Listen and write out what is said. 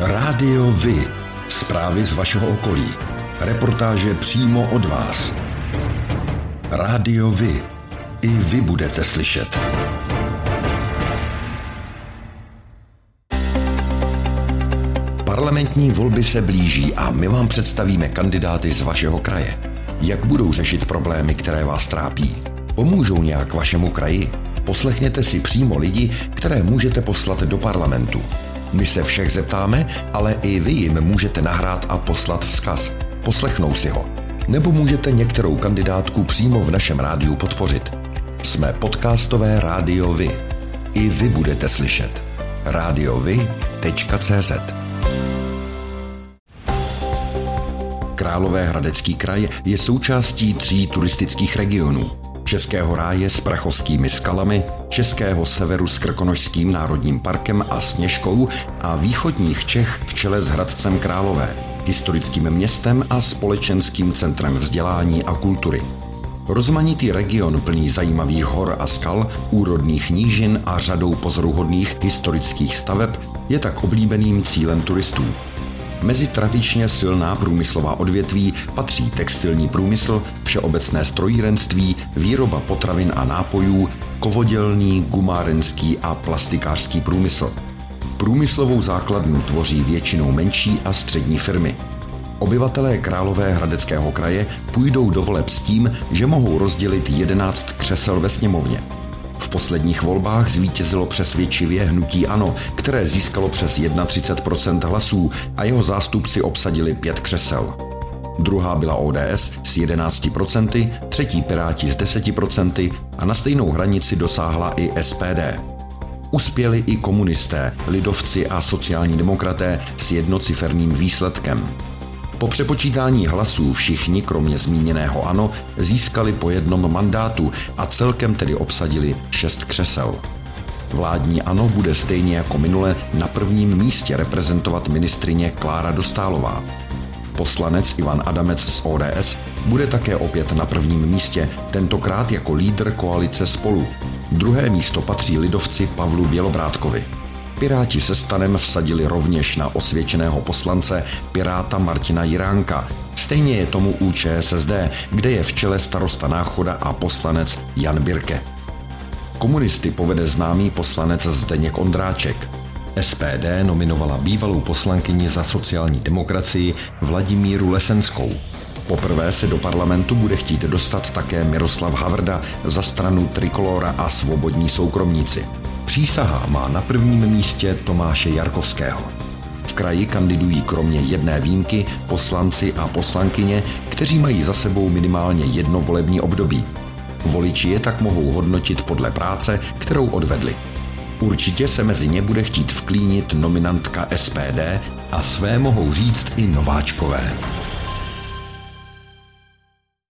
Rádio Vy. Zprávy z vašeho okolí. Reportáže přímo od vás. Rádio Vy. I vy budete slyšet. Parlamentní volby se blíží a my vám představíme kandidáty z vašeho kraje. Jak budou řešit problémy, které vás trápí? Pomůžou nějak vašemu kraji? Poslechněte si přímo lidi, které můžete poslat do parlamentu. My se všech zeptáme, ale i vy jim můžete nahrát a poslat vzkaz. Poslechnou si ho. Nebo můžete některou kandidátku přímo v našem rádiu podpořit. Jsme podcastové rádio Vy. I vy budete slyšet. radiovy.cz Královéhradecký kraj je součástí tří turistických regionů. Českého ráje s prachovskými skalami, Českého severu s Krkonošským národním parkem a Sněžkou a východních Čech v čele s Hradcem Králové, historickým městem a společenským centrem vzdělání a kultury. Rozmanitý region plný zajímavých hor a skal, úrodných nížin a řadou pozoruhodných historických staveb je tak oblíbeným cílem turistů. Mezi tradičně silná průmyslová odvětví patří textilní průmysl, všeobecné strojírenství, výroba potravin a nápojů, kovodělní, gumárenský a plastikářský průmysl. Průmyslovou základnu tvoří většinou menší a střední firmy. Obyvatelé Králové hradeckého kraje půjdou do voleb s tím, že mohou rozdělit 11 křesel ve sněmovně. V posledních volbách zvítězilo přesvědčivě hnutí ANO, které získalo přes 31% hlasů a jeho zástupci obsadili pět křesel. Druhá byla ODS s 11%, třetí Piráti s 10% a na stejnou hranici dosáhla i SPD. Uspěli i komunisté, lidovci a sociální demokraté s jednociferným výsledkem. Po přepočítání hlasů všichni, kromě zmíněného ANO, získali po jednom mandátu a celkem tedy obsadili šest křesel. Vládní ANO bude stejně jako minule na prvním místě reprezentovat ministrině Klára Dostálová. Poslanec Ivan Adamec z ODS bude také opět na prvním místě, tentokrát jako lídr koalice Spolu. Druhé místo patří lidovci Pavlu Bělobrádkovi. Piráti se stanem vsadili rovněž na osvědčeného poslance Piráta Martina Jiránka. Stejně je tomu u ČSSD, kde je v čele starosta Náchoda a poslanec Jan Birke. Komunisty povede známý poslanec Zdeněk Ondráček. SPD nominovala bývalou poslankyni za sociální demokracii Vladimíru Lesenskou. Poprvé se do parlamentu bude chtít dostat také Miroslav Havrda za stranu Trikolora a Svobodní soukromníci. Přísaha má na prvním místě Tomáše Jarkovského. V kraji kandidují kromě jedné výjimky poslanci a poslankyně, kteří mají za sebou minimálně jedno volební období. Voliči je tak mohou hodnotit podle práce, kterou odvedli. Určitě se mezi ně bude chtít vklínit nominantka SPD a své mohou říct i nováčkové.